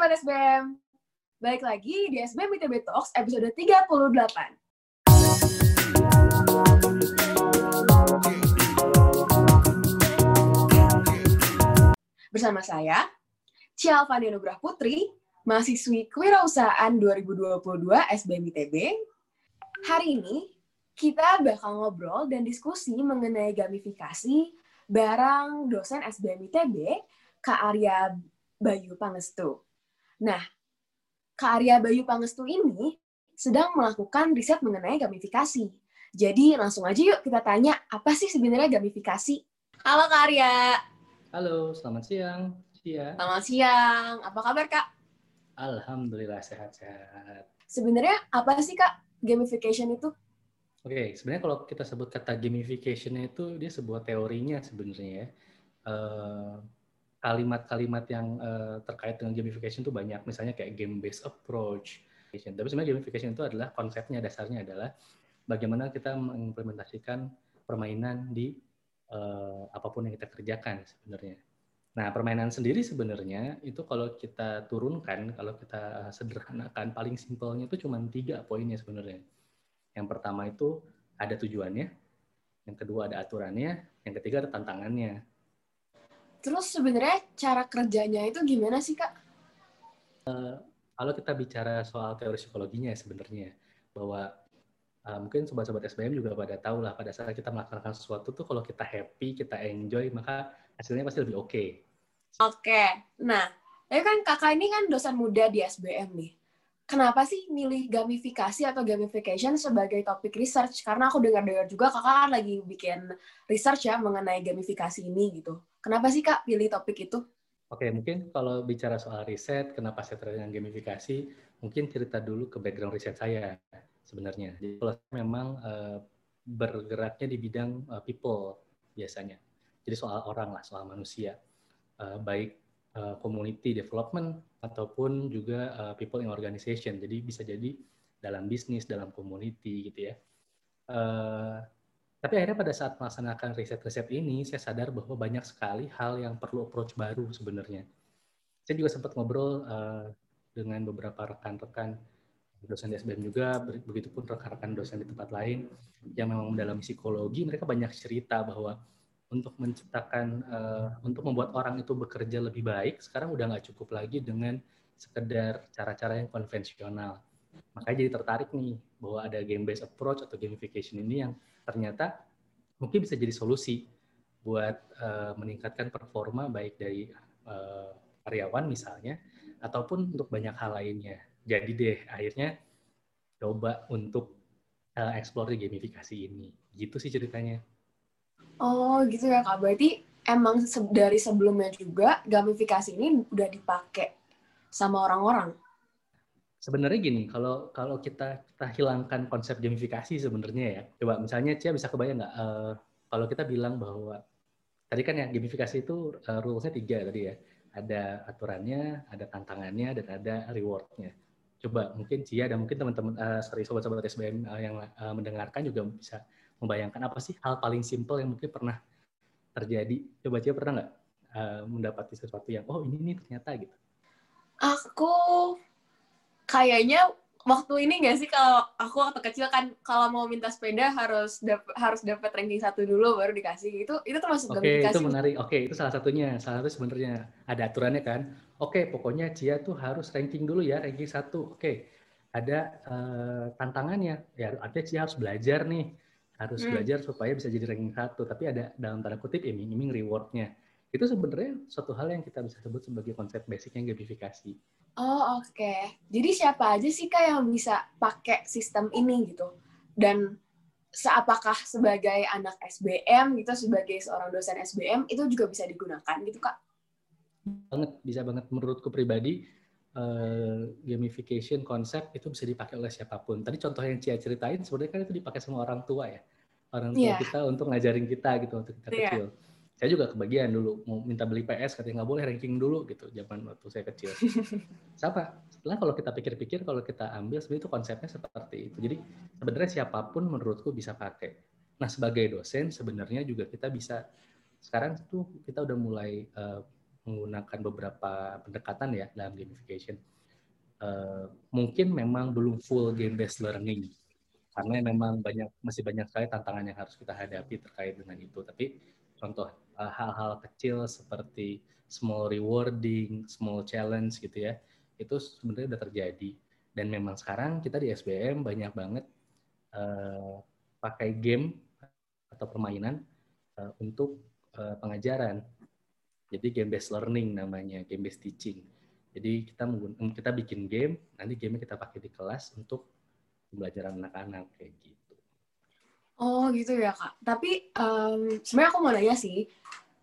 Sobat SBM, balik lagi di SBM ITB Talks episode 38. Bersama saya, Cia Alfani Anugrah Putri, mahasiswi kewirausahaan 2022 SBM ITB. Hari ini, kita bakal ngobrol dan diskusi mengenai gamifikasi barang dosen SBM ITB, Kak Arya Bayu Pangestu. Nah, Kak Arya Bayu Pangestu ini sedang melakukan riset mengenai gamifikasi. Jadi langsung aja yuk kita tanya, apa sih sebenarnya gamifikasi? Halo Kak Arya. Halo, selamat siang. Cia. Selamat siang. Apa kabar Kak? Alhamdulillah sehat-sehat. Sebenarnya apa sih Kak gamification itu? Oke, sebenarnya kalau kita sebut kata gamification itu dia sebuah teorinya sebenarnya ya. Uh, kalimat-kalimat yang uh, terkait dengan gamification itu banyak, misalnya kayak game based approach. Tapi sebenarnya gamification itu adalah konsepnya dasarnya adalah bagaimana kita mengimplementasikan permainan di uh, apa pun yang kita kerjakan sebenarnya. Nah, permainan sendiri sebenarnya itu kalau kita turunkan, kalau kita sederhanakan, paling simpelnya itu cuma tiga poinnya sebenarnya yang pertama itu ada tujuannya, yang kedua ada aturannya, yang ketiga ada tantangannya. Terus sebenarnya cara kerjanya itu gimana sih kak? Uh, kalau kita bicara soal teori psikologinya sebenarnya bahwa uh, mungkin sobat-sobat SBM juga pada tahu lah pada saat kita melaksanakan sesuatu tuh kalau kita happy, kita enjoy maka hasilnya pasti lebih oke. Okay. Oke, okay. nah, ya kan kakak ini kan dosen muda di SBM nih kenapa sih milih gamifikasi atau gamification sebagai topik research? Karena aku dengar-dengar juga kakak kan lagi bikin research ya mengenai gamifikasi ini gitu. Kenapa sih kak pilih topik itu? Oke, mungkin kalau bicara soal riset, kenapa saya tertarik dengan gamifikasi, mungkin cerita dulu ke background riset saya sebenarnya. Jadi kalau saya memang uh, bergeraknya di bidang uh, people biasanya. Jadi soal orang lah, soal manusia. Uh, baik uh, community development ataupun juga uh, people in organization. Jadi bisa jadi dalam bisnis, dalam community gitu ya. Uh, tapi akhirnya pada saat melaksanakan riset-riset ini, saya sadar bahwa banyak sekali hal yang perlu approach baru sebenarnya. Saya juga sempat ngobrol uh, dengan beberapa rekan-rekan dosen di SBM juga, begitupun rekan-rekan dosen di tempat lain yang memang mendalami psikologi, mereka banyak cerita bahwa untuk menciptakan, uh, untuk membuat orang itu bekerja lebih baik, sekarang udah nggak cukup lagi dengan sekedar cara-cara yang konvensional. Makanya jadi tertarik nih bahwa ada game based approach atau gamification ini yang ternyata mungkin bisa jadi solusi buat uh, meningkatkan performa baik dari uh, karyawan misalnya ataupun untuk banyak hal lainnya. Jadi deh akhirnya coba untuk uh, explore gamifikasi ini. Gitu sih ceritanya. Oh gitu ya kak. Berarti emang dari sebelumnya juga gamifikasi ini udah dipakai sama orang-orang? Sebenarnya gini, kalau kalau kita kita hilangkan konsep gamifikasi sebenarnya ya, coba misalnya Cia bisa kebayang nggak uh, kalau kita bilang bahwa tadi kan ya gamifikasi itu uh, rulesnya tiga tadi ya, ada aturannya, ada tantangannya, dan ada rewardnya. Coba mungkin Cia dan mungkin teman-teman, uh, sorry sobat-sobat SBM uh, yang uh, mendengarkan juga bisa membayangkan apa sih hal paling simpel yang mungkin pernah terjadi. Coba Cia pernah nggak uh, mendapati sesuatu yang oh ini nih ternyata gitu Aku kayaknya waktu ini nggak sih kalau aku waktu kecil kan kalau mau minta sepeda harus dap harus dapat ranking satu dulu baru dikasih itu itu termasuk Oke okay, itu menarik. Oke okay, itu salah satunya. Salah satu sebenarnya ada aturannya kan. Oke okay, pokoknya Cia tuh harus ranking dulu ya ranking satu. Oke okay. ada uh, tantangannya ya artinya Cia harus belajar nih harus hmm. belajar supaya bisa jadi ranking satu. Tapi ada dalam tanda kutip iming-iming rewardnya itu sebenarnya suatu hal yang kita bisa sebut sebagai konsep basicnya gamifikasi. Oh oke, okay. jadi siapa aja sih kak yang bisa pakai sistem ini gitu? Dan seapakah sebagai anak SBM gitu, sebagai seorang dosen SBM itu juga bisa digunakan gitu kak? Banget, bisa banget menurutku pribadi uh, gamification konsep itu bisa dipakai oleh siapa pun. Tadi contoh yang Cia ceritain sebenarnya kan itu dipakai sama orang tua ya, orang tua yeah. kita untuk ngajarin kita gitu waktu kita yeah. kecil saya juga kebagian dulu mau minta beli PS katanya nggak boleh ranking dulu gitu zaman waktu saya kecil. Siapa? Setelah kalau kita pikir-pikir kalau kita ambil sebenarnya itu konsepnya seperti itu. Jadi sebenarnya siapa pun menurutku bisa pakai. Nah sebagai dosen sebenarnya juga kita bisa sekarang tuh kita udah mulai uh, menggunakan beberapa pendekatan ya dalam gamification. Uh, mungkin memang belum full game based learning karena memang banyak masih banyak sekali tantangan yang harus kita hadapi terkait dengan itu. Tapi contoh uh, hal-hal kecil seperti small rewarding, small challenge gitu ya, itu sebenarnya udah terjadi. Dan memang sekarang kita di SBM banyak banget uh, pakai game atau permainan uh, untuk uh, pengajaran. Jadi game based learning namanya, game based teaching. Jadi kita kita bikin game, nanti game kita pakai di kelas untuk pembelajaran anak-anak kayak gitu. Oh gitu ya kak. Tapi um, sebenarnya aku mau nanya sih,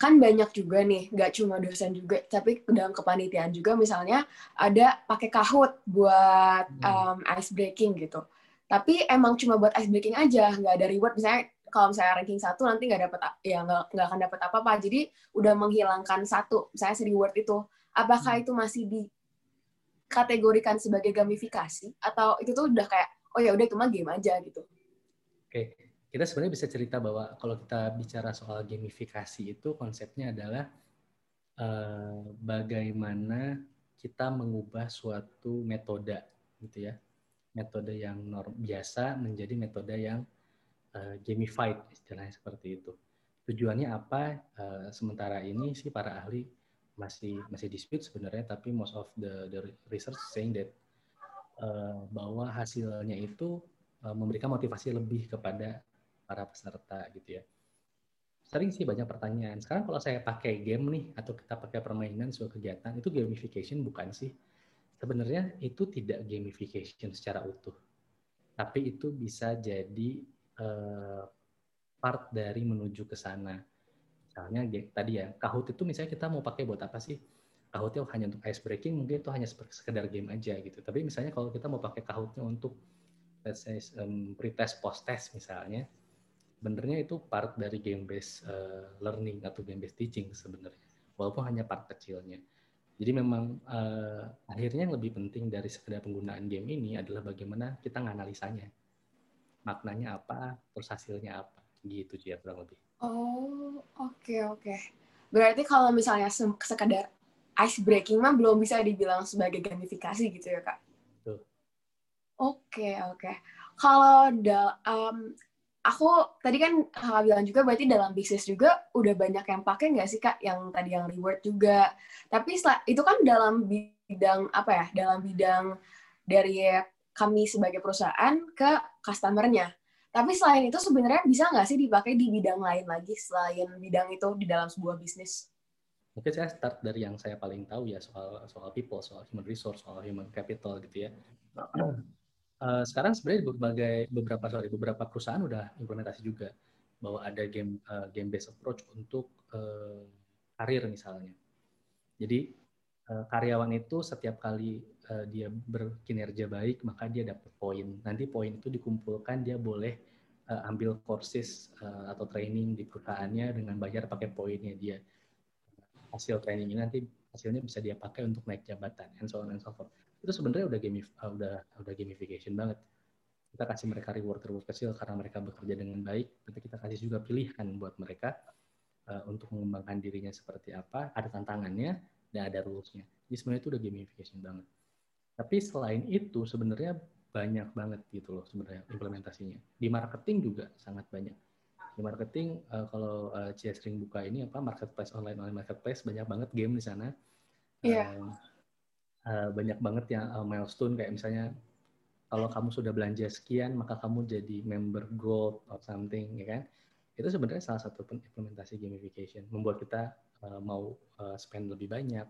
kan banyak juga nih, nggak cuma dosen juga, tapi dalam kepanitiaan juga misalnya ada pakai kahut buat um, ice breaking gitu. Tapi emang cuma buat ice breaking aja, nggak ada reward. Misalnya kalau misalnya ranking satu nanti nggak dapat ya nggak akan dapat apa-apa. Jadi udah menghilangkan satu, misalnya si reward itu. Apakah hmm. itu masih dikategorikan sebagai gamifikasi atau itu tuh udah kayak oh ya udah itu mah game aja gitu. Oke, kita sebenarnya bisa cerita bahwa kalau kita bicara soal gamifikasi itu konsepnya adalah uh, bagaimana kita mengubah suatu metode gitu ya, metode yang norm biasa menjadi metode yang uh, gamified istilahnya seperti itu. Tujuannya apa? Uh, sementara ini sih para ahli masih masih dispute sebenarnya, tapi most of the the research saying that bahwa hasilnya itu memberikan motivasi lebih kepada para peserta gitu ya. Sering sih banyak pertanyaan. Sekarang kalau saya pakai game nih atau kita pakai permainan sebuah kegiatan itu gamification bukan sih? Sebenarnya itu tidak gamification secara utuh. Tapi itu bisa jadi uh, part dari menuju ke sana. Misalnya tadi ya, Kahoot itu misalnya kita mau pakai buat apa sih? Kahootnya hanya untuk ice breaking mungkin itu hanya sekedar game aja gitu tapi misalnya kalau kita mau pakai Kahootnya untuk let's say um, pretest post test misalnya sebenarnya itu part dari game based uh, learning atau game based teaching sebenarnya walaupun hanya part kecilnya jadi memang uh, akhirnya yang lebih penting dari sekedar penggunaan game ini adalah bagaimana kita menganalisanya maknanya apa terus hasilnya apa gitu sih ya kurang lebih oh oke okay, oke okay. berarti kalau misalnya sekedar ice breaking mah belum bisa dibilang sebagai gamifikasi gitu ya kak. Oke oke. Okay, okay. Kalau um, aku tadi kan kakak bilang juga berarti dalam bisnis juga udah banyak yang pakai nggak sih kak yang tadi yang reward juga. Tapi itu kan dalam bidang apa ya? Dalam bidang dari kami sebagai perusahaan ke customernya. Tapi selain itu sebenarnya bisa nggak sih dipakai di bidang lain lagi selain bidang itu di dalam sebuah bisnis? mungkin saya start dari yang saya paling tahu ya soal soal people, soal human resource, soal human capital gitu ya. Uh, sekarang sebenarnya berbagai beberapa sorry beberapa perusahaan udah implementasi juga bahwa ada game uh, game based approach untuk uh, karir misalnya. Jadi uh, karyawan itu setiap kali uh, dia berkinerja baik maka dia dapat poin. Nanti poin itu dikumpulkan dia boleh uh, ambil courses uh, atau training di perusahaannya dengan bayar pakai poinnya dia hasil training ini nanti hasilnya bisa dia pakai untuk naik jabatan and so on and so forth itu sebenarnya udah gamif uh, udah udah gamification banget. Kita kasih mereka reward reward kecil karena mereka bekerja dengan baik. Tapi kita kasih juga pilihan buat mereka uh, untuk mengembangkan dirinya seperti apa. Ada tantangannya dan ada rulesnya. Jadi sebenarnya itu udah gamification banget. Tapi selain itu sebenarnya banyak banget gitu loh sebenarnya implementasinya. Di marketing juga sangat banyak. Di marketing uh, kalau uh, Cia sering buka ini apa marketplace online online marketplace banyak banget game di sana. Yeah. Iya. Uh, banyak banget yang uh, milestone kayak misalnya kalau kamu sudah belanja sekian maka kamu jadi member gold or something ya kan itu sebenarnya salah satu implementasi gamification membuat kita uh, mau uh, spend lebih banyak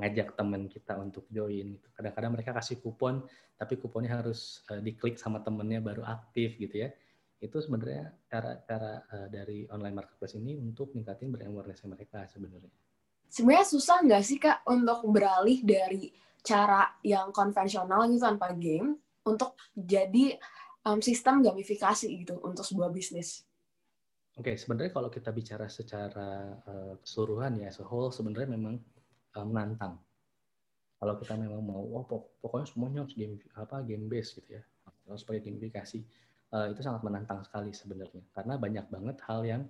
ngajak teman kita untuk join gitu. Kadang-kadang mereka kasih kupon, tapi kuponnya harus uh, diklik sama temennya baru aktif gitu ya itu sebenarnya cara-cara uh, dari online marketplace ini untuk meningkatin brand awareness mereka sebenarnya. Sebenarnya susah nggak sih kak untuk beralih dari cara yang konvensional gitu tanpa game untuk jadi um, sistem gamifikasi gitu untuk sebuah bisnis? Oke, okay, sebenarnya kalau kita bicara secara uh, keseluruhan ya, whole sebenarnya memang uh, menantang. Kalau kita memang mau, oh pokoknya semuanya harus game apa game base gitu ya, harus pakai gamifikasi uh, itu sangat menantang sekali sebenarnya karena banyak banget hal yang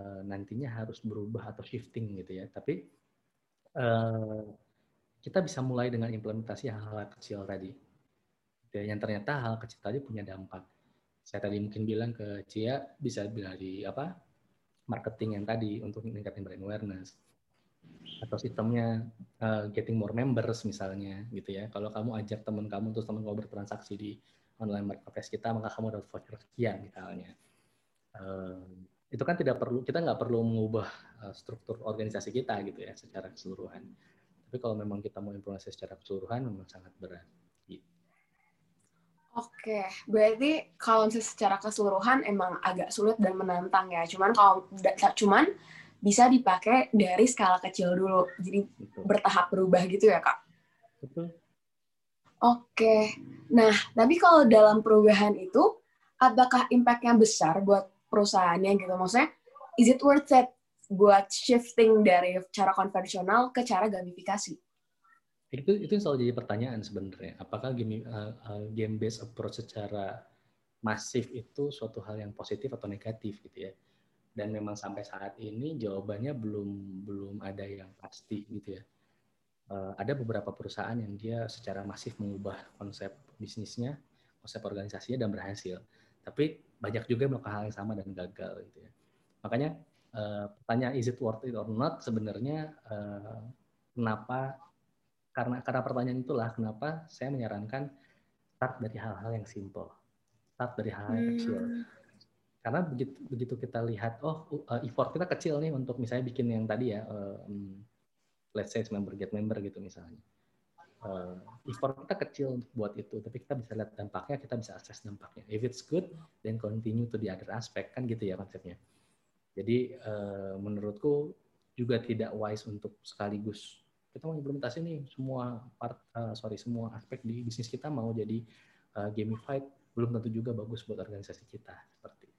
uh, nantinya harus berubah atau shifting gitu ya tapi uh, kita bisa mulai dengan implementasi hal-hal kecil tadi. Dan yang ternyata hal kecil tadi punya dampak. Saya tadi mungkin bilang ke Cia bisa dari apa marketing yang tadi untuk meningkatkan brand awareness atau sistemnya uh, getting more members misalnya gitu ya. Kalau kamu ajak teman kamu terus teman kamu bertransaksi di online marketplace kita maka kamu dapat voucher sekian misalnya. Uh, itu kan tidak perlu kita nggak perlu mengubah uh, struktur organisasi kita gitu ya secara keseluruhan. Tapi kalau memang kita mau implementasi secara keseluruhan memang sangat berat. Gitu. Oke, berarti kalau secara keseluruhan emang agak sulit dan menantang ya. Cuman kalau cuman bisa dipakai dari skala kecil dulu. Jadi Betul. bertahap berubah gitu ya, Kak? Betul. Oke. Nah, tapi kalau dalam perubahan itu, apakah impact-nya besar buat perusahaannya gitu? Maksudnya, is it worth it buat shifting dari cara konvensional ke cara gamifikasi? Itu itu selalu jadi pertanyaan sebenarnya. Apakah game uh, uh, game based approach secara masif itu suatu hal yang positif atau negatif gitu ya? dan memang sampai saat ini jawabannya belum belum ada yang pasti gitu ya. Uh, ada beberapa perusahaan yang dia secara masif mengubah konsep bisnisnya, konsep organisasinya dan berhasil. Tapi banyak juga yang melakukan hal yang sama dan gagal gitu ya. Makanya uh, pertanyaan is it worth it or not? Sebenarnya uh, kenapa? Karena karena pertanyaan itulah kenapa saya menyarankan start dari hal-hal yang simple. Start dari hal-hal yang kecil. Hmm. Karena begitu begitu kita lihat oh uh, effort kita kecil nih untuk misalnya bikin yang tadi ya um, let's say member get member gitu misalnya uh, effort kita kecil untuk buat itu tapi kita bisa lihat dampaknya kita bisa akses dampaknya. If it's good then continue to the other aspect kan gitu ya konsepnya. Jadi uh, menurutku juga tidak wise untuk sekaligus kita mau implementasi nih semua part uh, sorry semua aspek di bisnis kita mau jadi uh, gamified belum tentu juga bagus buat organisasi kita seperti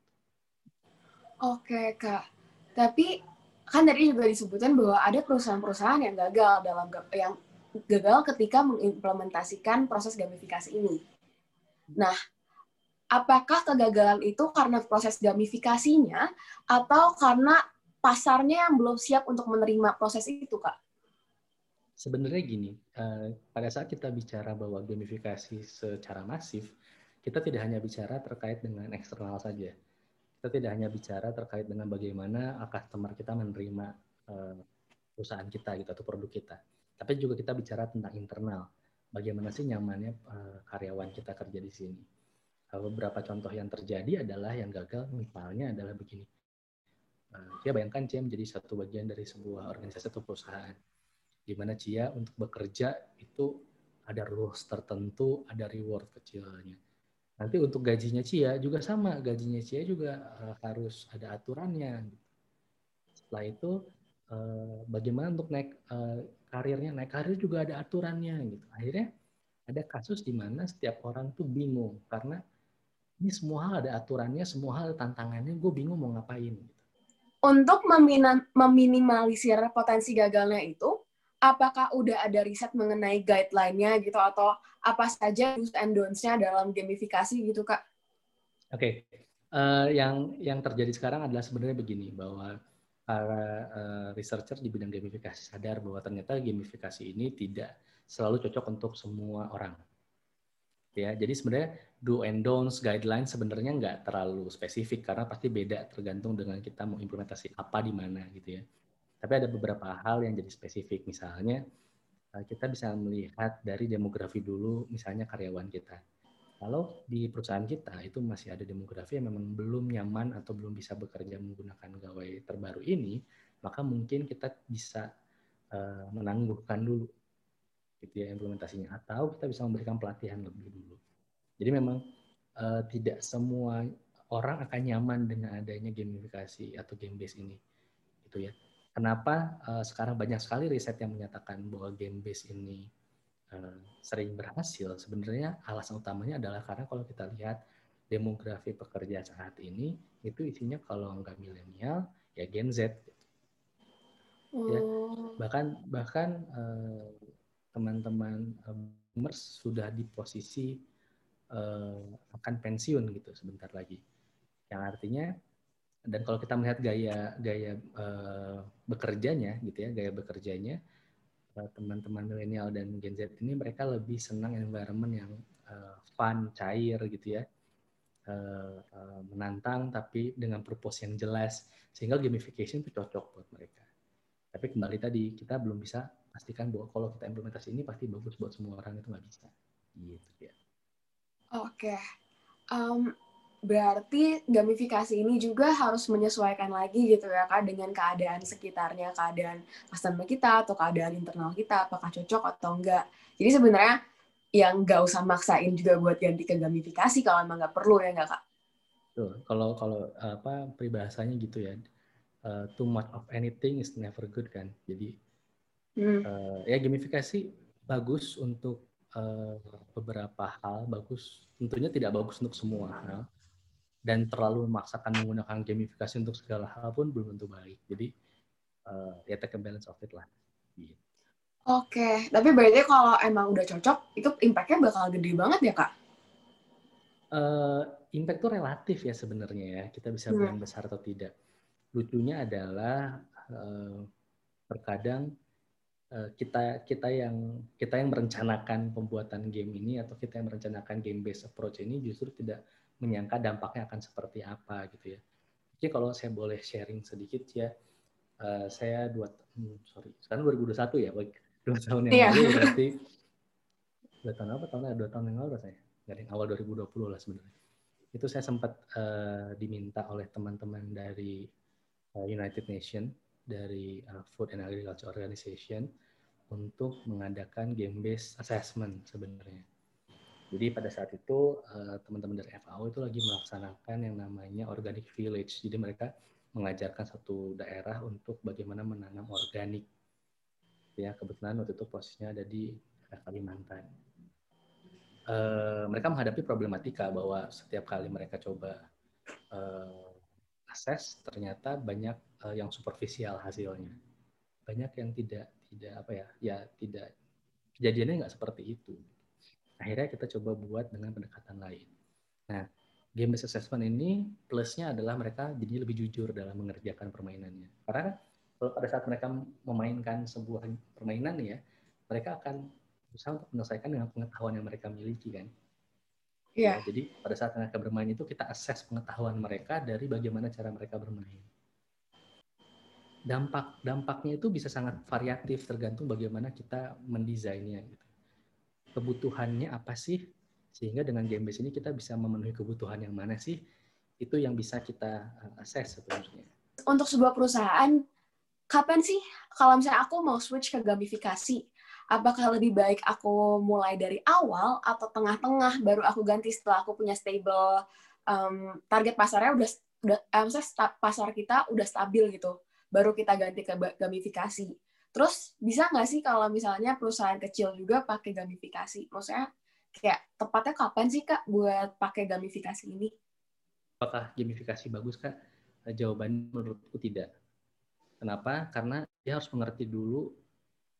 Oke, Kak. Tapi kan tadi juga disebutkan bahwa ada perusahaan-perusahaan yang gagal dalam yang gagal ketika mengimplementasikan proses gamifikasi ini. Nah, apakah kegagalan itu karena proses gamifikasinya atau karena pasarnya yang belum siap untuk menerima proses itu, Kak? Sebenarnya gini, eh, pada saat kita bicara bahwa gamifikasi secara masif, kita tidak hanya bicara terkait dengan eksternal saja kita tidak hanya bicara terkait dengan bagaimana customer kita menerima uh, perusahaan kita gitu atau produk kita, tapi juga kita bicara tentang internal. Bagaimana sih nyamannya uh, karyawan kita kerja di sini? Uh, beberapa contoh yang terjadi adalah yang gagal, misalnya adalah begini. Uh, Cia bayangkan Cia menjadi satu bagian dari sebuah organisasi atau perusahaan, di mana Cia untuk bekerja itu ada rules tertentu, ada reward kecilnya Nanti untuk gajinya Cia juga sama, gajinya Cia juga harus ada aturannya. Setelah itu uh, bagaimana untuk naik uh, karirnya, naik karir juga ada aturannya gitu. Akhirnya ada kasus di mana setiap orang tuh bingung karena ini semua hal ada aturannya, semua hal ada tantangannya, gue bingung mau ngapain. Gitu. Untuk meminimalisir potensi gagalnya itu, apakah udah ada riset mengenai guideline-nya gitu atau apa saja do's and don'ts-nya dalam gamifikasi gitu kak? Oke, okay. uh, eh, yang yang terjadi sekarang adalah sebenarnya begini bahwa para uh, researcher di bidang gamifikasi sadar bahwa ternyata gamifikasi ini tidak selalu cocok untuk semua orang. Ya, jadi sebenarnya do and don'ts guidelines sebenarnya nggak terlalu spesifik karena pasti beda tergantung dengan kita mau implementasi apa di mana gitu ya. Tapi ada beberapa hal yang jadi spesifik. Misalnya, eh, kita bisa melihat dari demografi dulu, misalnya karyawan kita. Kalau di perusahaan kita itu masih ada demografi yang memang belum nyaman atau belum bisa bekerja menggunakan gawai terbaru ini, maka mungkin kita bisa uh, menangguhkan dulu gitu ya implementasinya atau kita bisa memberikan pelatihan lebih dulu. Jadi memang uh, tidak semua orang akan nyaman dengan adanya gamifikasi atau game base ini. Gitu ya kenapa uh, sekarang banyak sekali riset yang menyatakan bahwa game base ini sering berhasil. Sebenarnya alasan utamanya adalah karena kalau kita lihat demografi pekerja saat ini itu isinya kalau nggak milenial ya Gen Z ya oh. bahkan bahkan uh, teman-teman uh, sudah di posisi uh, akan pensiun gitu sebentar lagi. Yang artinya dan kalau kita melihat gaya gaya uh, bekerjanya gitu ya gaya bekerjanya teman-teman milenial dan Gen Z ini mereka lebih senang environment yang uh, fun, cair gitu ya. Uh, uh, menantang tapi dengan purpose yang jelas sehingga gamification itu cocok buat mereka. Tapi kembali tadi kita belum bisa pastikan bahwa kalau kita implementasi ini pasti bagus buat semua orang itu nggak bisa. Gitu ya. Oke. Um, berarti gamifikasi ini juga harus menyesuaikan lagi gitu ya kak dengan keadaan sekitarnya keadaan customer kita atau keadaan internal kita apakah cocok atau enggak. Jadi sebenarnya yang nggak usah maksain juga buat ganti ke gamifikasi kalau emang nggak perlu ya nggak kak? Tuh, kalau kalau apa peribahasanya gitu ya uh, too much of anything is never good kan. Jadi hmm. uh, ya gamifikasi bagus untuk uh, beberapa hal bagus tentunya tidak bagus untuk semua hal dan terlalu memaksakan menggunakan gamifikasi untuk segala hal pun belum tentu baik. Jadi uh, ya take a balance of it lah. Gitu. Oke, okay. tapi berarti kalau emang udah cocok, itu impact-nya bakal gede banget ya kak? Uh, impact itu relatif ya sebenarnya ya. Kita bisa hmm. bilang besar atau tidak. Lucunya adalah uh, terkadang uh, kita kita yang kita yang merencanakan pembuatan game ini atau kita yang merencanakan game based approach ini justru tidak menyangka dampaknya akan seperti apa gitu ya. Jadi kalau saya boleh sharing sedikit ya, uh, saya dua hmm, sorry sekarang 2021 ya, dua tahun yang yeah. lalu berarti dua tahun apa tahun dua tahun yang lalu saya dari awal 2020 lah sebenarnya. Itu saya sempat uh, diminta oleh teman-teman dari uh, United Nation dari uh, Food and Agriculture Organization untuk mengadakan game based assessment sebenarnya jadi pada saat itu eh, teman-teman dari FAO itu lagi melaksanakan yang namanya organic village. Jadi mereka mengajarkan satu daerah untuk bagaimana menanam organik. Ya kebetulan waktu itu posisinya ada di Kalimantan. Uh, mereka menghadapi problematika bahwa setiap kali mereka coba uh, akses ternyata banyak uh, yang superficial hasilnya banyak yang tidak tidak apa ya ya tidak kejadiannya nggak seperti itu akhirnya kita coba buat dengan pendekatan lain. Nah, game based assessment ini plusnya adalah mereka jadi lebih jujur dalam mengerjakan permainannya. Karena kalau pada saat mereka memainkan sebuah permainan ya, mereka akan berusaha untuk menyelesaikan dengan pengetahuan yang mereka miliki kan. Iya. Yeah. Ya, jadi pada saat mereka bermain itu kita assess pengetahuan mereka dari bagaimana cara mereka bermain. Dampak dampaknya itu bisa sangat variatif tergantung bagaimana kita mendesainnya. Gitu kebutuhannya apa sih? Sehingga dengan game base ini kita bisa memenuhi kebutuhan yang mana sih? Itu yang bisa kita uh, akses sebenarnya. Untuk sebuah perusahaan kapan sih? Kalau misalnya aku mau switch ke gamifikasi apakah lebih baik aku mulai dari awal atau tengah-tengah baru aku ganti setelah aku punya stable um, target pasarnya udah udah eh, pasar kita udah stabil gitu baru kita ganti ke gamifikasi Terus bisa nggak sih kalau misalnya perusahaan kecil juga pakai gamifikasi? Maksudnya kayak tepatnya kapan sih kak buat pakai gamifikasi ini? Apakah gamifikasi bagus kak? Jawabannya menurutku tidak. Kenapa? Karena dia harus mengerti dulu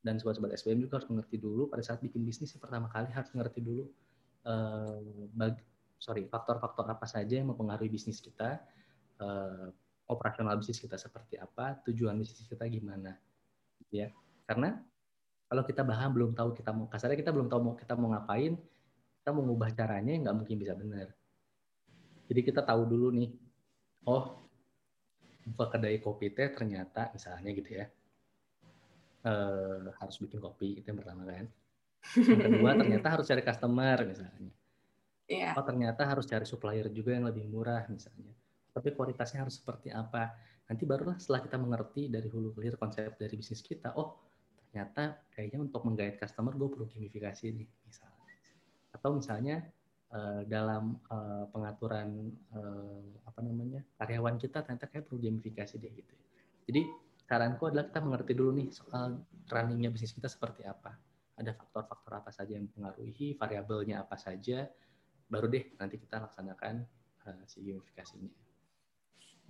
dan sobat-sobat SBM juga harus mengerti dulu pada saat bikin bisnis pertama kali harus mengerti dulu uh, bag, sorry faktor-faktor apa saja yang mempengaruhi bisnis kita, uh, operasional bisnis kita seperti apa, tujuan bisnis kita gimana ya. Karena kalau kita bahkan belum tahu kita mau kasarnya kita belum tahu mau kita mau ngapain kita mau ngubah caranya nggak mungkin bisa benar. Jadi kita tahu dulu nih oh buka kedai kopi teh ternyata misalnya gitu ya uh, harus bikin kopi itu yang pertama kan. Yang kedua ternyata harus cari customer misalnya. Yeah. oh ternyata harus cari supplier juga yang lebih murah misalnya. Tapi kualitasnya harus seperti apa nanti barulah setelah kita mengerti dari hulu hilir konsep dari bisnis kita oh ternyata kayaknya untuk menggait customer gue perlu gamifikasi nih misalnya. Atau misalnya uh, dalam uh, pengaturan uh, apa namanya karyawan kita ternyata kayak perlu gamifikasi deh gitu. Jadi saranku adalah kita mengerti dulu nih soal runningnya bisnis kita seperti apa. Ada faktor-faktor apa saja yang mempengaruhi variabelnya apa saja baru deh nanti kita laksanakan uh, si gamifikasinya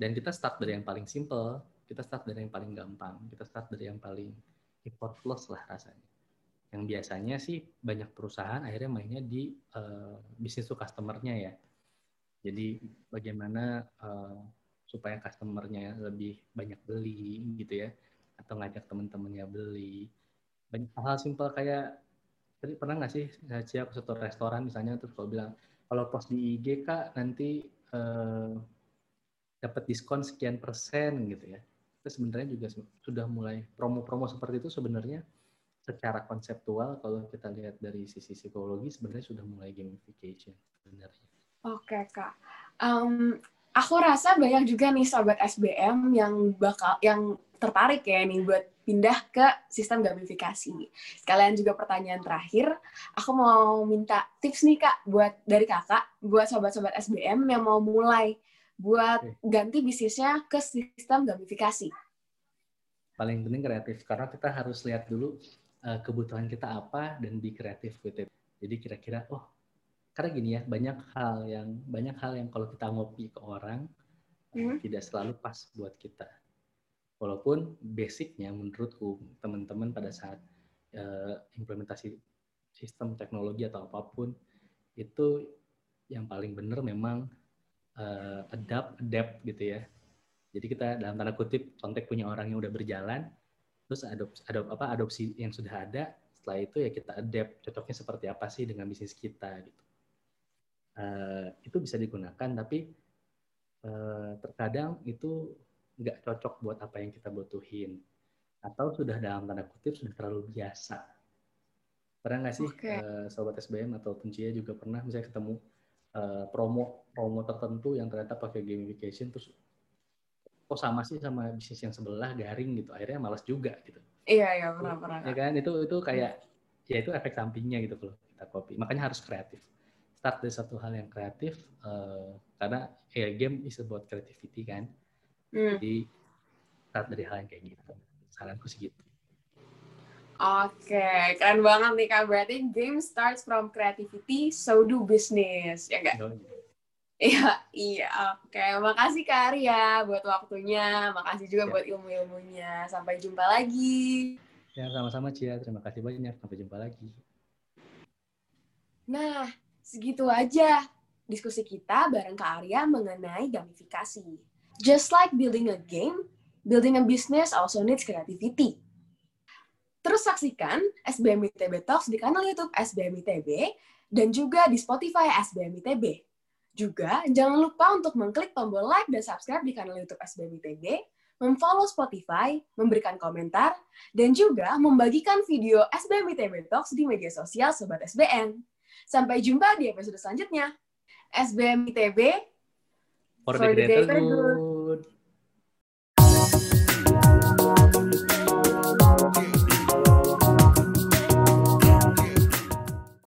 dan kita start dari yang paling simple kita start dari yang paling gampang kita start dari yang paling effortless lah rasanya. Yang biasanya sih banyak perusahaan akhirnya mainnya di uh, bisnis to customer-nya ya. Jadi bagaimana uh, supaya customer-nya lebih banyak beli gitu ya atau ngajak teman-temannya beli. Banyak hal simpel kayak tadi pernah nggak sih Cia ke satu restoran misalnya terus kalau bilang kalau post di IG kak nanti eh, dapat diskon sekian persen gitu ya itu sebenarnya juga sudah mulai promo-promo seperti itu sebenarnya secara konseptual kalau kita lihat dari sisi psikologi sebenarnya sudah mulai gamification sebenarnya. Oke kak, um, aku rasa banyak juga nih sobat SBM yang bakal yang tertarik ya nih buat pindah ke sistem gamifikasi. Sekalian juga pertanyaan terakhir, aku mau minta tips nih kak buat dari kakak buat sobat-sobat SBM yang mau mulai buat ganti bisnisnya ke sistem gamifikasi. Paling penting kreatif karena kita harus lihat dulu uh, kebutuhan kita apa dan be kreatif with it. Jadi kira-kira oh karena gini ya banyak hal yang banyak hal yang kalau kita ngopi ke orang hmm. tidak selalu pas buat kita walaupun basicnya menurutku teman-teman pada saat uh, implementasi sistem teknologi atau apa pun itu yang paling benar memang uh, adapt adapt gitu ya. Jadi kita dalam tanda kutip kontak punya orang yang udah berjalan terus adopsi adop, apa adopsi yang sudah ada setelah itu ya kita adapt cocoknya seperti apa sih dengan bisnis kita gitu. Uh, itu bisa digunakan tapi uh, terkadang itu nggak cocok buat apa yang kita butuhin atau sudah dalam tanda kutip sudah terlalu biasa. Pernah nggak sih okay. uh, sobat SBM atau Puncia juga pernah misalnya ketemu uh, promo promo tertentu yang ternyata pakai gamification terus kok sama sih sama bisnis yang sebelah garing gitu. Akhirnya malas juga gitu. Iya iya pernah pernah. Ya kan? Itu itu kayak ya itu efek sampingnya gitu kalau kita copy. Makanya harus kreatif. Start dari satu hal yang kreatif uh, karena ya game is about creativity kan? Hmm. Jadi start dari hal yang kayak gitu. Saranku sih gitu. Oke, keren banget nih Kak. Berarti game starts from creativity, so do business. Ya enggak? Iya, iya. Oke, makasih Kak Arya buat waktunya. Makasih juga ya. buat ilmu-ilmunya. Sampai jumpa lagi. Ya, sama-sama Cia. Terima kasih banyak. Sampai jumpa lagi. Nah, segitu aja diskusi kita bareng Kak Arya mengenai gamifikasi. Just like building a game, building a business also needs creativity. Terus saksikan SBM ITB Talks di kanal YouTube SBM ITB dan juga di Spotify SBM ITB. Juga jangan lupa untuk mengklik tombol like dan subscribe di kanal YouTube SBM ITB, memfollow Spotify, memberikan komentar, dan juga membagikan video SBM ITB Talks di media sosial Sobat SBM. Sampai jumpa di episode selanjutnya. SBM ITB for, for the greater good.